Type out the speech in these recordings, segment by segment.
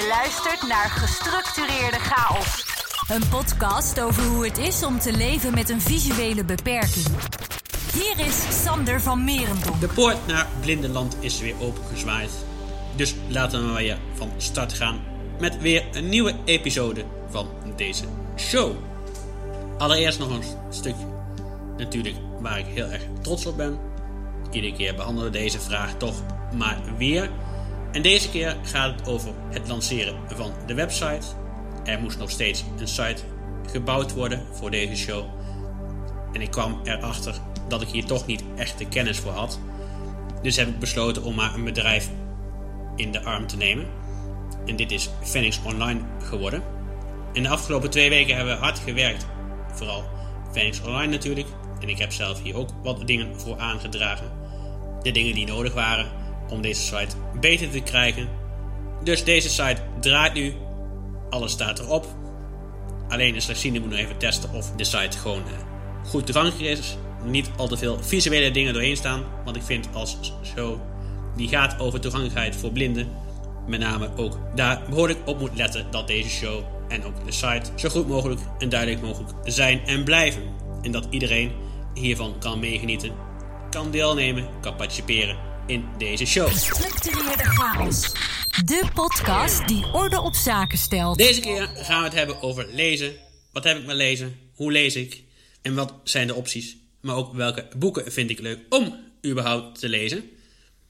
Je luistert naar Gestructureerde Chaos. Een podcast over hoe het is om te leven met een visuele beperking. Hier is Sander van Merendonk. De poort naar Blindenland is weer opengezwaaid. Dus laten we weer van start gaan met weer een nieuwe episode van deze show. Allereerst nog een stukje natuurlijk waar ik heel erg trots op ben. Iedere keer behandelen we deze vraag toch maar weer. En deze keer gaat het over het lanceren van de website. Er moest nog steeds een site gebouwd worden voor deze show. En ik kwam erachter dat ik hier toch niet echt de kennis voor had. Dus heb ik besloten om maar een bedrijf in de arm te nemen. En dit is Phoenix Online geworden. In de afgelopen twee weken hebben we hard gewerkt. Vooral Phoenix Online natuurlijk. En ik heb zelf hier ook wat dingen voor aangedragen. De dingen die nodig waren om deze site beter te krijgen. Dus deze site draait nu. Alles staat erop. Alleen de slechtziende moet nog even testen of de site gewoon eh, goed toegankelijk is. Niet al te veel visuele dingen doorheen staan. Want ik vind als show die gaat over toegankelijkheid voor blinden. Met name ook daar behoorlijk op moet letten dat deze show en ook de site zo goed mogelijk en duidelijk mogelijk zijn en blijven. En dat iedereen hiervan kan meegenieten, kan deelnemen, kan participeren in deze show. Gestructureerde chaos. De podcast die orde op zaken stelt. Deze keer gaan we het hebben over lezen. Wat heb ik met lezen? Hoe lees ik? En wat zijn de opties? Maar ook welke boeken vind ik leuk om überhaupt te lezen?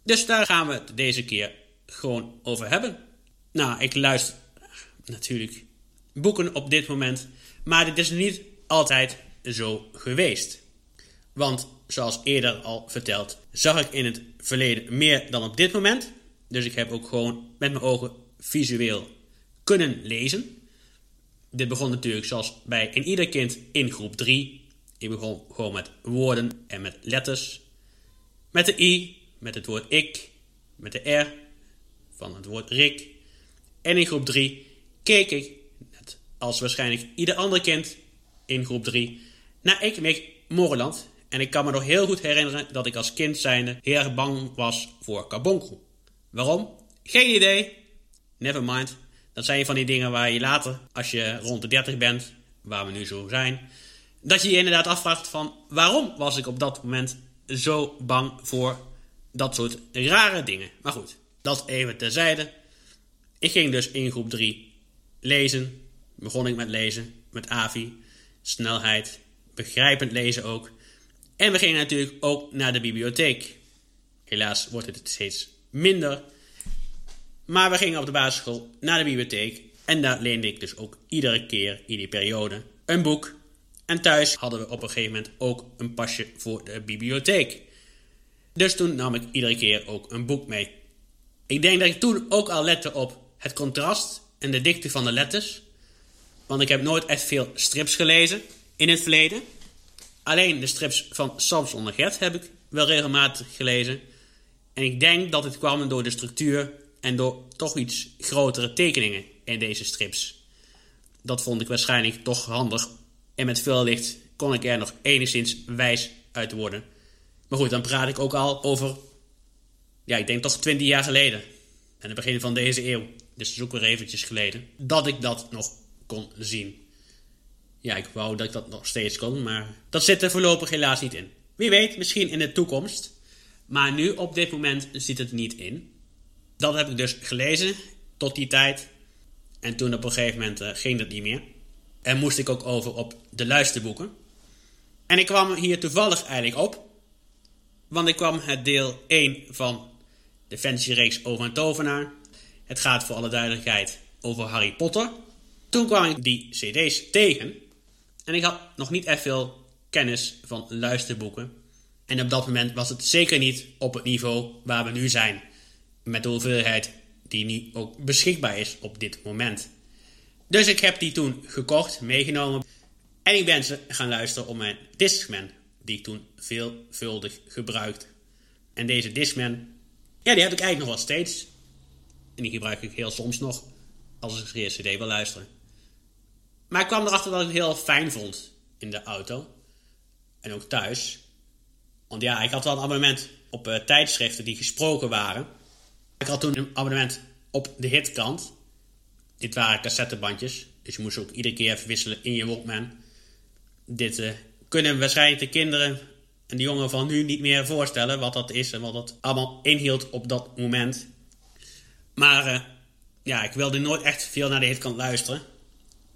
Dus daar gaan we het deze keer gewoon over hebben. Nou, ik luister natuurlijk boeken op dit moment. Maar dit is niet altijd zo geweest. Want zoals eerder al verteld, zag ik in het verleden meer dan op dit moment. Dus ik heb ook gewoon met mijn ogen visueel kunnen lezen. Dit begon natuurlijk zoals bij een ieder kind in groep 3. Ik begon gewoon met woorden en met letters. Met de I, met het woord ik, met de R van het woord Rick. En in groep 3 keek ik, net als waarschijnlijk ieder ander kind in groep 3, naar Ik, Moreland. En ik kan me nog heel goed herinneren dat ik als kind zijnde heel erg bang was voor carbonkel. Waarom? Geen idee. Never mind. Dat zijn van die dingen waar je later, als je rond de 30 bent, waar we nu zo zijn, dat je je inderdaad afvraagt van waarom was ik op dat moment zo bang voor dat soort rare dingen. Maar goed, dat even terzijde. Ik ging dus in groep 3 lezen. Begon ik met lezen, met AVI, snelheid, begrijpend lezen ook. En we gingen natuurlijk ook naar de bibliotheek. Helaas wordt het steeds minder. Maar we gingen op de basisschool naar de bibliotheek. En daar leende ik dus ook iedere keer, in die periode, een boek. En thuis hadden we op een gegeven moment ook een pasje voor de bibliotheek. Dus toen nam ik iedere keer ook een boek mee. Ik denk dat ik toen ook al lette op het contrast en de dikte van de letters. Want ik heb nooit echt veel strips gelezen in het verleden. Alleen de strips van Samson en Gert heb ik wel regelmatig gelezen. En ik denk dat het kwam door de structuur en door toch iets grotere tekeningen in deze strips. Dat vond ik waarschijnlijk toch handig. En met veel licht kon ik er nog enigszins wijs uit worden. Maar goed, dan praat ik ook al over, ja, ik denk toch 20 jaar geleden. Aan het begin van deze eeuw. Dus dat ook weer eventjes geleden. Dat ik dat nog kon zien. Ja, ik wou dat ik dat nog steeds kon, maar dat zit er voorlopig helaas niet in. Wie weet, misschien in de toekomst. Maar nu, op dit moment, zit het niet in. Dat heb ik dus gelezen tot die tijd. En toen op een gegeven moment uh, ging dat niet meer. En moest ik ook over op de luisterboeken. En ik kwam hier toevallig eigenlijk op. Want ik kwam het deel 1 van de fantasy-reeks over een tovenaar. Het gaat voor alle duidelijkheid over Harry Potter. Toen kwam ik die cd's tegen. En ik had nog niet echt veel kennis van luisterboeken. En op dat moment was het zeker niet op het niveau waar we nu zijn. Met de hoeveelheid die nu ook beschikbaar is op dit moment. Dus ik heb die toen gekocht, meegenomen. En ik ben ze gaan luisteren op mijn Discman, die ik toen veelvuldig gebruikte. En deze Discman, ja, die heb ik eigenlijk nog wel steeds. En die gebruik ik heel soms nog als ik een CD wil luisteren. Maar ik kwam erachter dat ik het heel fijn vond in de auto. En ook thuis. Want ja, ik had wel een abonnement op uh, tijdschriften die gesproken waren. Ik had toen een abonnement op de hitkant. Dit waren cassettebandjes, dus je moest ook iedere keer even wisselen in je Walkman. Dit uh, kunnen waarschijnlijk de kinderen en de jongeren van nu niet meer voorstellen wat dat is en wat dat allemaal inhield op dat moment. Maar uh, ja, ik wilde nooit echt veel naar de hitkant luisteren.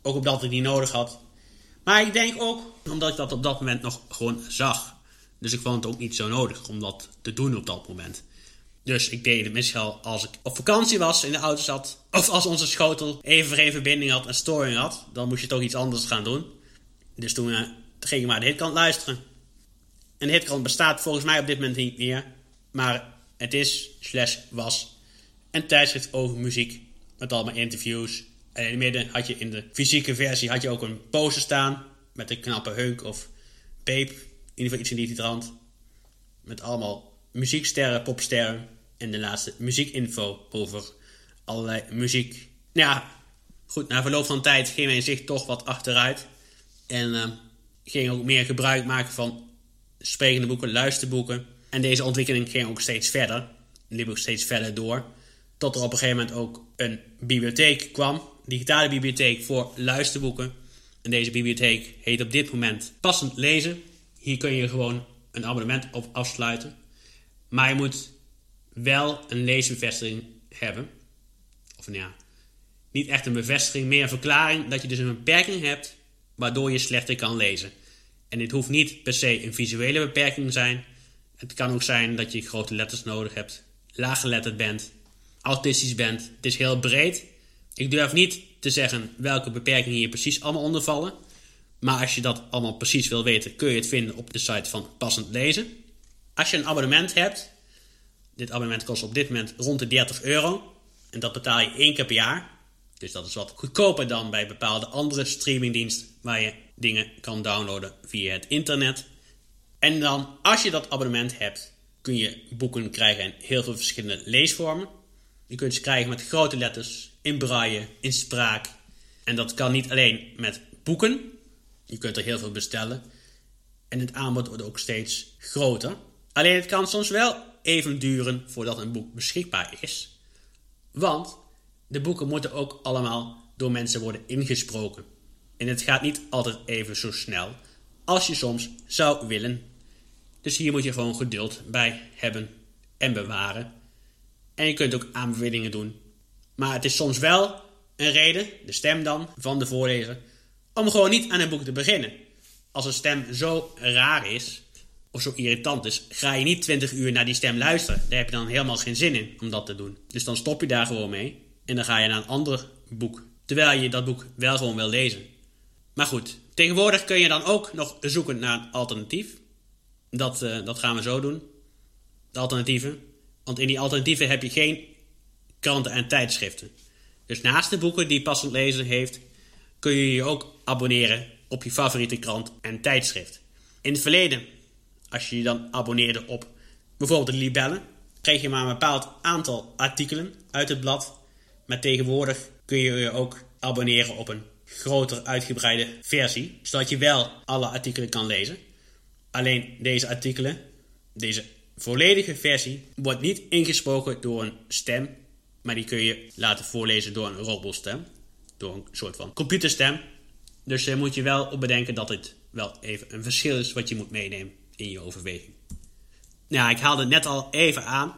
Ook omdat ik die nodig had. Maar ik denk ook omdat ik dat op dat moment nog gewoon zag. Dus ik vond het ook niet zo nodig om dat te doen op dat moment. Dus ik deed het misschien als ik op vakantie was, in de auto zat. Of als onze schotel even geen verbinding had en storing had. Dan moest je toch iets anders gaan doen. Dus toen uh, ging ik maar de hitkant luisteren. En de hitkant bestaat volgens mij op dit moment niet meer. Maar het is, slash was, een tijdschrift over muziek. Met allemaal interviews. En in het midden had je in de fysieke versie had je ook een poster staan. Met een knappe hunk of peep. In ieder geval iets in die trant. Met allemaal muzieksterren, popsterren. En de laatste muziekinfo over allerlei muziek. Ja, goed, na verloop van tijd ging mijn zicht toch wat achteruit. En uh, ging ook meer gebruik maken van sprekende boeken, luisterboeken. En deze ontwikkeling ging ook steeds verder. Liep ook steeds verder door. Tot er op een gegeven moment ook een bibliotheek kwam. Digitale bibliotheek voor luisterboeken. En deze bibliotheek heet op dit moment Passend Lezen. Hier kun je gewoon een abonnement op afsluiten. Maar je moet wel een leesbevestiging hebben. Of nou ja, niet echt een bevestiging, meer een verklaring dat je dus een beperking hebt waardoor je slechter kan lezen. En dit hoeft niet per se een visuele beperking te zijn. Het kan ook zijn dat je grote letters nodig hebt, laaggeletterd bent, autistisch bent. Het is heel breed. Ik durf niet te zeggen welke beperkingen hier precies allemaal onder vallen. Maar als je dat allemaal precies wil weten, kun je het vinden op de site van Passend Lezen. Als je een abonnement hebt, dit abonnement kost op dit moment rond de 30 euro. En dat betaal je één keer per jaar. Dus dat is wat goedkoper dan bij bepaalde andere streamingdiensten waar je dingen kan downloaden via het internet. En dan, als je dat abonnement hebt, kun je boeken krijgen in heel veel verschillende leesvormen. Je kunt ze krijgen met grote letters, in braille, in spraak. En dat kan niet alleen met boeken. Je kunt er heel veel bestellen. En het aanbod wordt ook steeds groter. Alleen het kan soms wel even duren voordat een boek beschikbaar is. Want de boeken moeten ook allemaal door mensen worden ingesproken. En het gaat niet altijd even zo snel als je soms zou willen. Dus hier moet je gewoon geduld bij hebben en bewaren. En je kunt ook aanbevelingen doen. Maar het is soms wel een reden, de stem dan, van de voorlezer, om gewoon niet aan een boek te beginnen. Als een stem zo raar is, of zo irritant is, ga je niet 20 uur naar die stem luisteren. Daar heb je dan helemaal geen zin in om dat te doen. Dus dan stop je daar gewoon mee en dan ga je naar een ander boek. Terwijl je dat boek wel gewoon wil lezen. Maar goed, tegenwoordig kun je dan ook nog zoeken naar een alternatief. Dat, uh, dat gaan we zo doen. De alternatieven. Want in die alternatieven heb je geen kranten en tijdschriften. Dus naast de boeken die passend lezen heeft, kun je je ook abonneren op je favoriete krant en tijdschrift. In het verleden als je je dan abonneerde op bijvoorbeeld de Libellen, kreeg je maar een bepaald aantal artikelen uit het blad. Maar tegenwoordig kun je je ook abonneren op een groter uitgebreide versie, zodat je wel alle artikelen kan lezen. Alleen deze artikelen, deze volledige versie, wordt niet ingesproken door een stem, maar die kun je laten voorlezen door een robotstem, door een soort van computerstem. Dus daar moet je wel op bedenken dat het wel even een verschil is wat je moet meenemen in je overweging. Nou, ik haalde net al even aan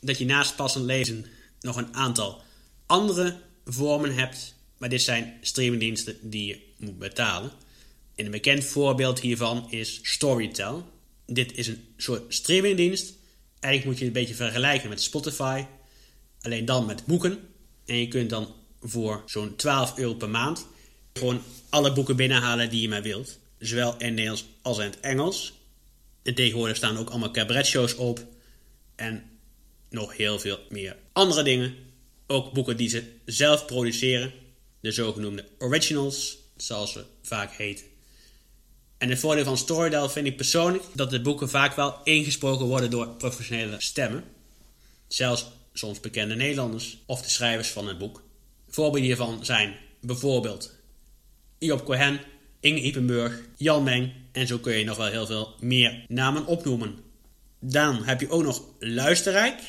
dat je naast passend lezen nog een aantal andere vormen hebt, maar dit zijn streamingdiensten die je moet betalen. En een bekend voorbeeld hiervan is Storytel. Dit is een soort streamingdienst. Eigenlijk moet je het een beetje vergelijken met Spotify, alleen dan met boeken. En je kunt dan voor zo'n 12 euro per maand gewoon alle boeken binnenhalen die je maar wilt. Zowel in Nederlands als in het Engels. En tegenwoordig staan ook allemaal cabaretshows op. En nog heel veel meer andere dingen. Ook boeken die ze zelf produceren. De zogenoemde originals, zoals ze vaak heten. En het voordeel van Storytel vind ik persoonlijk dat de boeken vaak wel ingesproken worden door professionele stemmen. Zelfs soms bekende Nederlanders of de schrijvers van het boek. Voorbeelden hiervan zijn bijvoorbeeld Job Cohen, Inge Ippenburg, Jan Meng en zo kun je nog wel heel veel meer namen opnoemen. Dan heb je ook nog Luisterrijk.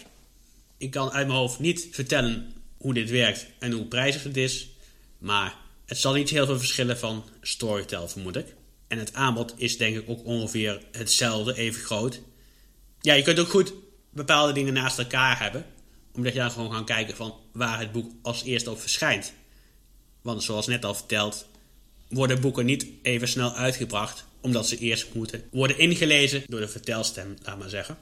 Ik kan uit mijn hoofd niet vertellen hoe dit werkt en hoe prijzig het is. Maar het zal niet heel veel verschillen van Storytel, vermoed ik. En het aanbod is denk ik ook ongeveer hetzelfde, even groot. Ja, je kunt ook goed bepaalde dingen naast elkaar hebben. Omdat je dan gewoon gaan kijken van waar het boek als eerste op verschijnt. Want zoals net al verteld, worden boeken niet even snel uitgebracht. Omdat ze eerst moeten worden ingelezen door de vertelstem, laat maar zeggen.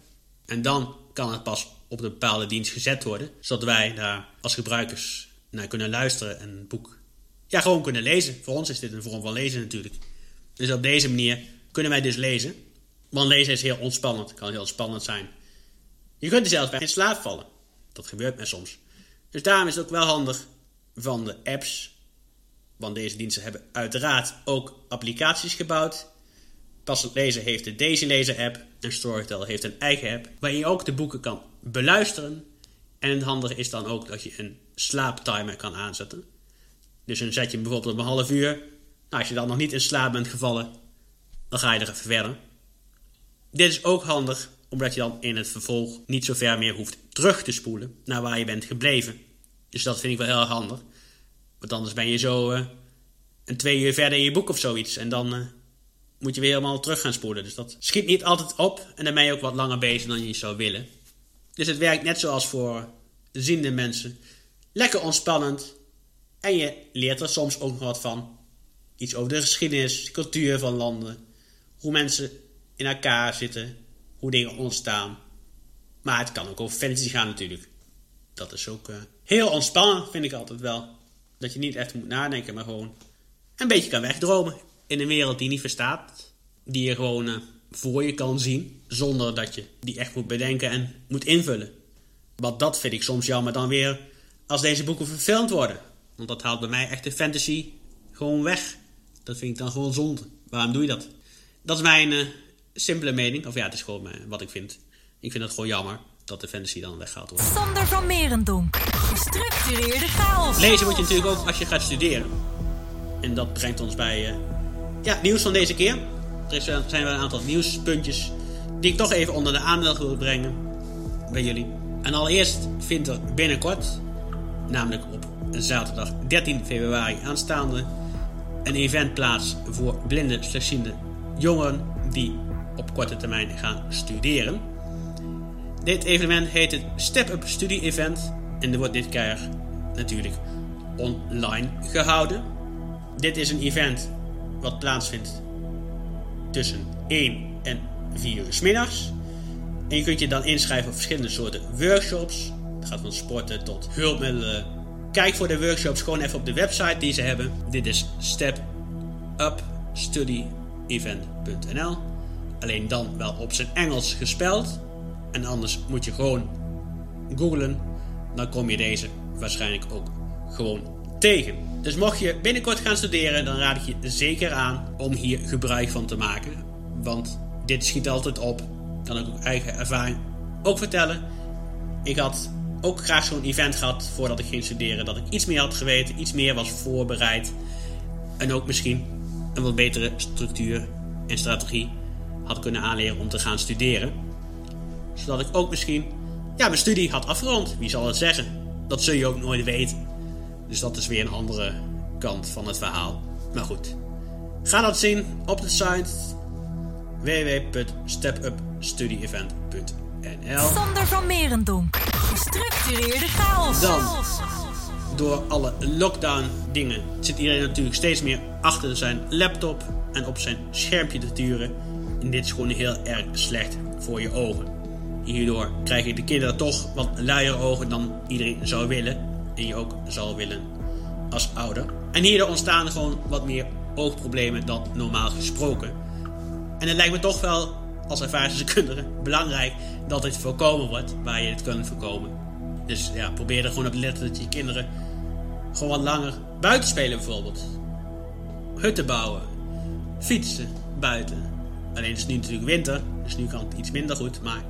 En dan kan het pas op een bepaalde dienst gezet worden. Zodat wij daar als gebruikers naar kunnen luisteren en het boek ja, gewoon kunnen lezen. Voor ons is dit een vorm van lezen natuurlijk. Dus op deze manier kunnen wij dus lezen. Want lezen is heel ontspannend, kan heel spannend zijn. Je kunt er zelfs bij in slaap vallen. Dat gebeurt mij soms. Dus daarom is het ook wel handig van de apps. Want deze diensten hebben uiteraard ook applicaties gebouwd. Passend Lezen heeft de Daisy Lezer app en Storytel heeft een eigen app waarin je ook de boeken kan beluisteren. En het handige is dan ook dat je een slaaptimer kan aanzetten. Dus dan zet je bijvoorbeeld op een half uur. Nou, als je dan nog niet in slaap bent gevallen, dan ga je er even verder. Dit is ook handig omdat je dan in het vervolg niet zo ver meer hoeft terug te spoelen naar waar je bent gebleven. Dus dat vind ik wel heel handig. Want anders ben je zo uh, een twee uur verder in je boek of zoiets. En dan uh, moet je weer helemaal terug gaan spoelen. Dus dat schiet niet altijd op. En dan ben je ook wat langer bezig dan je zou willen. Dus het werkt net zoals voor ziende mensen. Lekker ontspannend. En je leert er soms ook nog wat van. Iets over de geschiedenis, de cultuur van landen. Hoe mensen in elkaar zitten. Hoe dingen ontstaan. Maar het kan ook over fantasy gaan natuurlijk. Dat is ook uh, heel ontspannend, vind ik altijd wel. Dat je niet echt moet nadenken, maar gewoon een beetje kan wegdromen. In een wereld die niet verstaat. Die je gewoon uh, voor je kan zien. Zonder dat je die echt moet bedenken en moet invullen. Want dat vind ik soms jammer dan weer als deze boeken verfilmd worden. Want dat haalt bij mij echt de fantasy gewoon weg. Dat vind ik dan gewoon zonde. Waarom doe je dat? Dat is mijn uh, simpele mening. Of ja, het is gewoon mijn, wat ik vind. Ik vind het gewoon jammer dat de fantasy dan weggehaald wordt. Sander van Merendonk. Gestructureerde chaos. Lezen moet je natuurlijk ook als je gaat studeren. En dat brengt ons bij uh, ja, nieuws van deze keer. Er zijn wel een aantal nieuwspuntjes die ik toch even onder de aandacht wil brengen bij jullie. En allereerst vindt er binnenkort, namelijk op zaterdag 13 februari aanstaande, een event plaats voor blinde, slechtziende jongeren die op korte termijn gaan studeren. Dit evenement heet het Step Up Studie Event en er wordt dit keer natuurlijk online gehouden. Dit is een event wat plaatsvindt tussen 1 en 4 uur s middags. En je kunt je dan inschrijven op verschillende soorten workshops. Het gaat van sporten tot hulpmiddelen. Kijk voor de workshops gewoon even op de website die ze hebben. Dit is stepupstudyevent.nl Alleen dan wel op zijn Engels gespeld. En anders moet je gewoon googlen. Dan kom je deze waarschijnlijk ook gewoon tegen. Dus mocht je binnenkort gaan studeren, dan raad ik je zeker aan om hier gebruik van te maken. Want dit schiet altijd op. Kan ik ook eigen ervaring ook vertellen. Ik had ook graag zo'n event gehad voordat ik ging studeren. Dat ik iets meer had geweten, iets meer was voorbereid. En ook misschien een wat betere structuur en strategie had kunnen aanleren om te gaan studeren. Zodat ik ook misschien ja, mijn studie had afgerond. Wie zal het zeggen? Dat zul je ook nooit weten. Dus dat is weer een andere kant van het verhaal. Maar goed. Ga dat zien op de site www.stepupstudyevent.nl Sander van Merendonk. Gestructureerde chaos. Dan, door alle lockdown dingen zit iedereen natuurlijk steeds meer achter zijn laptop en op zijn schermpje te turen. En dit is gewoon heel erg slecht voor je ogen. Hierdoor krijgen de kinderen toch wat luier ogen dan iedereen zou willen. En je ook zou willen als ouder. En hierdoor ontstaan gewoon wat meer oogproblemen dan normaal gesproken. En het lijkt me toch wel als ervaringsdeskundige belangrijk dat dit voorkomen wordt waar je het kunt voorkomen. Dus ja, probeer er gewoon op te letten dat je kinderen gewoon wat langer buiten spelen bijvoorbeeld. Hutten bouwen, fietsen buiten. Alleen het is nu natuurlijk winter, dus nu kan het iets minder goed, maar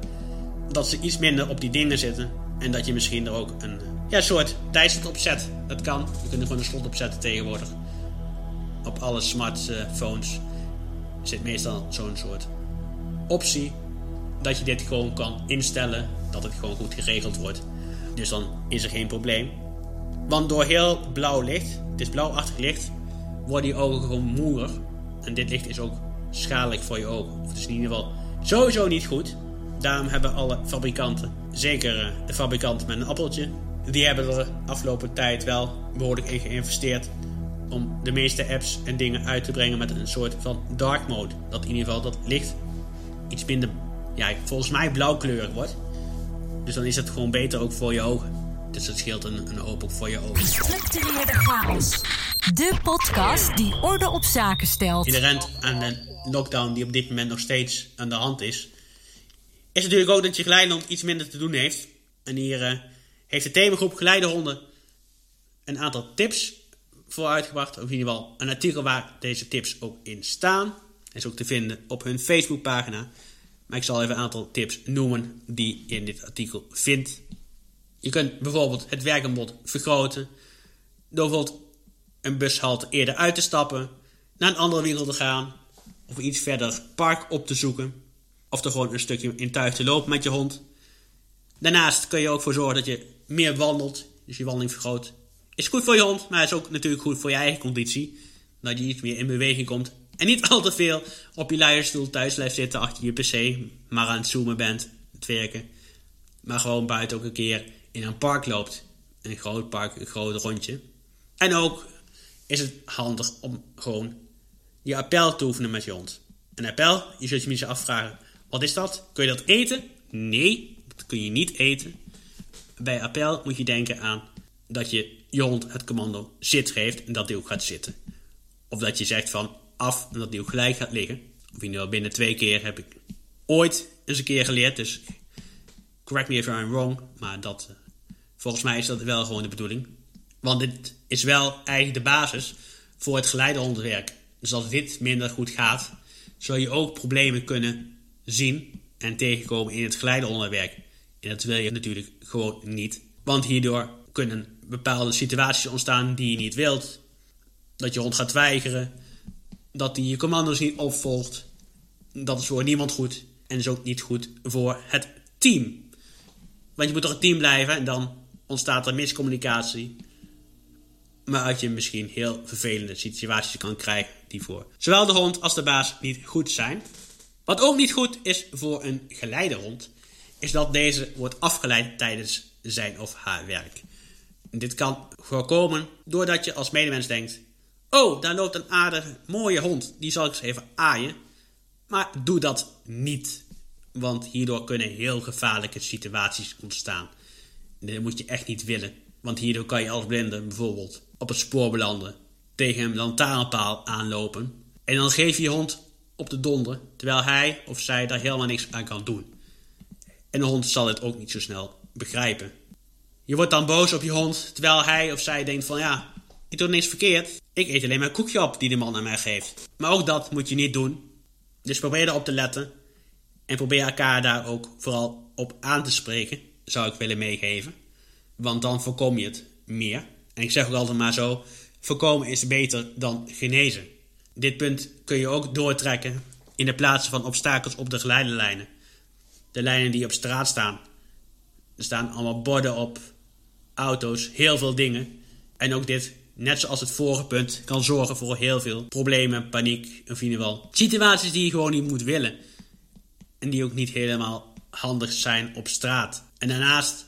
dat ze iets minder op die dingen zitten en dat je misschien er ook een ja, soort tijdslot op zet. Dat kan. Je kunt er gewoon een slot op zetten tegenwoordig. Op alle smartphones zit meestal zo'n soort optie dat je dit gewoon kan instellen, dat het gewoon goed geregeld wordt. Dus dan is er geen probleem. Want door heel blauw licht, het is blauwachtig licht, worden je ogen gewoon moeer. En dit licht is ook schadelijk voor je ogen. Of het is in ieder geval sowieso niet goed. Daarom hebben alle fabrikanten, zeker eh, de fabrikant met een appeltje, die hebben er de afgelopen tijd wel behoorlijk in geïnvesteerd om de meeste apps en dingen uit te brengen met een soort van dark mode. Dat in ieder geval dat licht iets minder, ja, volgens mij blauwkleurig wordt. Dus dan is het gewoon beter ook voor je ogen. Dus dat scheelt een, een hoop ook voor je ogen. Gestructureerde chaos. De podcast die orde op zaken stelt. Inherent aan de lockdown die op dit moment nog steeds aan de hand is, is natuurlijk ook dat je geleidehond iets minder te doen heeft. En hier uh, heeft de themagroep Geleidehonden een aantal tips voor uitgebracht. Of in ieder geval een artikel waar deze tips ook in staan. Is ook te vinden op hun Facebookpagina. Maar ik zal even een aantal tips noemen die je in dit artikel vindt. Je kunt bijvoorbeeld het werkaanbod vergroten. Door bijvoorbeeld een bushalte eerder uit te stappen. Naar een andere winkel te gaan. Of iets verder park op te zoeken. Of er gewoon een stukje in tuin te lopen met je hond. Daarnaast kun je ook voor zorgen dat je meer wandelt. Dus je wandeling vergroot. Is goed voor je hond, maar is ook natuurlijk goed voor je eigen conditie. Dat je iets meer in beweging komt. En niet al te veel op je luierstoel thuis blijft zitten achter je pc. Maar aan het zoomen bent, het werken. Maar gewoon buiten ook een keer in een park loopt. Een groot park, een groot rondje. En ook is het handig om gewoon je appel te oefenen met je hond. Een appel, je zult je misschien afvragen, wat is dat? Kun je dat eten? Nee, dat kun je niet eten. Bij appel moet je denken aan dat je je hond het commando zit geeft en dat hij ook gaat zitten. Of dat je zegt van af en dat hij ook gelijk gaat liggen. Of in ieder geval binnen twee keer heb ik ooit eens een keer geleerd. Dus correct me if I'm wrong. Maar dat, eh, volgens mij is dat wel gewoon de bedoeling. Want dit is wel eigenlijk de basis voor het geleidehondwerk. Dus als dit minder goed gaat, zul je ook problemen kunnen zien en tegenkomen in het geleidehondenwerk. En dat wil je natuurlijk gewoon niet. Want hierdoor kunnen bepaalde situaties ontstaan die je niet wilt. Dat je hond gaat weigeren. Dat hij je commando's niet opvolgt. Dat is voor niemand goed. En is ook niet goed voor het team. Want je moet toch een team blijven en dan ontstaat er miscommunicatie. Maar uit je misschien heel vervelende situaties kan krijgen die voor zowel de hond als de baas niet goed zijn. Wat ook niet goed is voor een geleidehond, is dat deze wordt afgeleid tijdens zijn of haar werk. Dit kan voorkomen doordat je als medemens denkt: Oh, daar loopt een aardige, mooie hond, die zal ik eens even aaien. Maar doe dat niet, want hierdoor kunnen heel gevaarlijke situaties ontstaan. Dat moet je echt niet willen, want hierdoor kan je als blinde bijvoorbeeld op het spoor belanden, tegen een lantaarnpaal aanlopen en dan geef je je hond op de donder, terwijl hij of zij daar helemaal niks aan kan doen. En de hond zal het ook niet zo snel begrijpen. Je wordt dan boos op je hond, terwijl hij of zij denkt van ja, ik doe niks verkeerd. Ik eet alleen maar een koekje op die de man aan mij geeft. Maar ook dat moet je niet doen. Dus probeer erop te letten. En probeer elkaar daar ook vooral op aan te spreken, zou ik willen meegeven. Want dan voorkom je het meer. En ik zeg ook altijd maar zo, voorkomen is beter dan genezen. Dit punt kun je ook doortrekken in de plaatsen van obstakels op de geleiderlijnen. De lijnen die op straat staan. Er staan allemaal borden op, auto's, heel veel dingen. En ook dit, net zoals het vorige punt, kan zorgen voor heel veel problemen, paniek, of in ieder geval situaties die je gewoon niet moet willen. En die ook niet helemaal handig zijn op straat. En daarnaast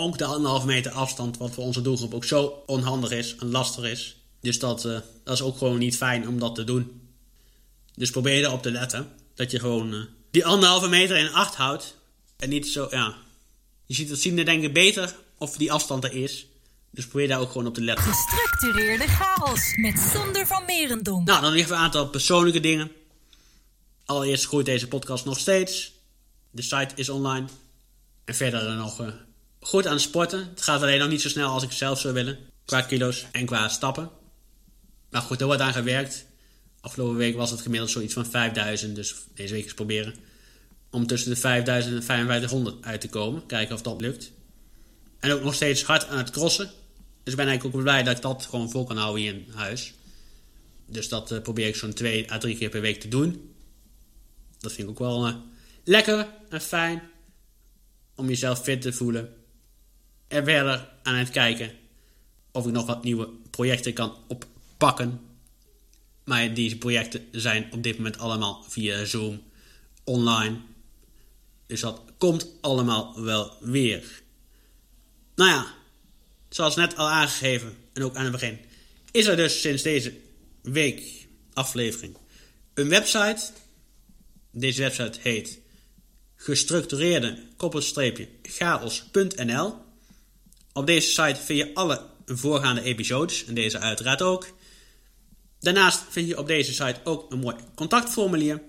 ook de anderhalve meter afstand, wat voor onze doelgroep ook zo onhandig is en lastig is. Dus dat, uh, dat is ook gewoon niet fijn om dat te doen. Dus probeer erop te letten dat je gewoon uh, die anderhalve meter in acht houdt. En niet zo, ja. Je ziet het zien denk ik beter of die afstand er is. Dus probeer daar ook gewoon op te letten. Gestructureerde chaos met Sander van Merendonk. Nou, dan even een aantal persoonlijke dingen. Allereerst groeit deze podcast nog steeds. De site is online. En verder nog uh, goed aan het sporten. Het gaat alleen nog niet zo snel als ik zelf zou willen. Qua kilo's en qua stappen. Maar goed, er wordt aan gewerkt. Afgelopen week was het gemiddeld zoiets van 5000. Dus deze week eens proberen om tussen de 5000 en 5500 uit te komen. Kijken of dat lukt. En ook nog steeds hard aan het crossen. Dus ik ben eigenlijk ook blij dat ik dat gewoon vol kan houden hier in huis. Dus dat uh, probeer ik zo'n twee à drie keer per week te doen. Dat vind ik ook wel uh, lekker en fijn. Om jezelf fit te voelen. En verder aan het kijken of ik nog wat nieuwe projecten kan oppakken. Maar deze projecten zijn op dit moment allemaal via Zoom online. Dus dat komt allemaal wel weer. Nou ja, zoals net al aangegeven en ook aan het begin, is er dus sinds deze week aflevering een website. Deze website heet gestructureerde koppelstreepje chaos.nl. Op deze site vind je alle voorgaande episodes en deze uiteraard ook. Daarnaast vind je op deze site ook een mooi contactformulier.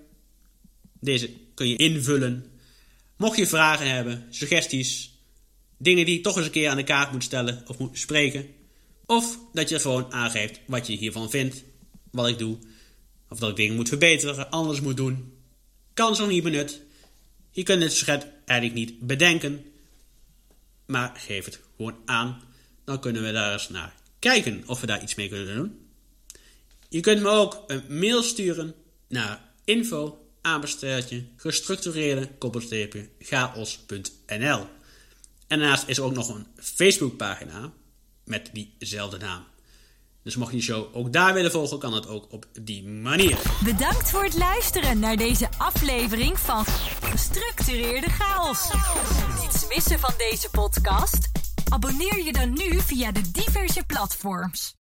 Deze kun je invullen. Mocht je vragen hebben, suggesties, dingen die je toch eens een keer aan de kaart moet stellen of moet spreken. Of dat je gewoon aangeeft wat je hiervan vindt, wat ik doe. Of dat ik dingen moet verbeteren, anders moet doen. Kan zo niet benut. Je kunt het schets eigenlijk niet bedenken. Maar geef het aan. Dan kunnen we daar eens naar kijken of we daar iets mee kunnen doen. Je kunt me ook een mail sturen naar info gestructureerde chaos.nl. En daarnaast is er ook nog een Facebookpagina met diezelfde naam. Dus mocht je de show ook daar willen volgen, kan dat ook op die manier. Bedankt voor het luisteren naar deze aflevering van Gestructureerde Chaos. Niets missen van deze podcast? Abonneer je dan nu via de diverse platforms.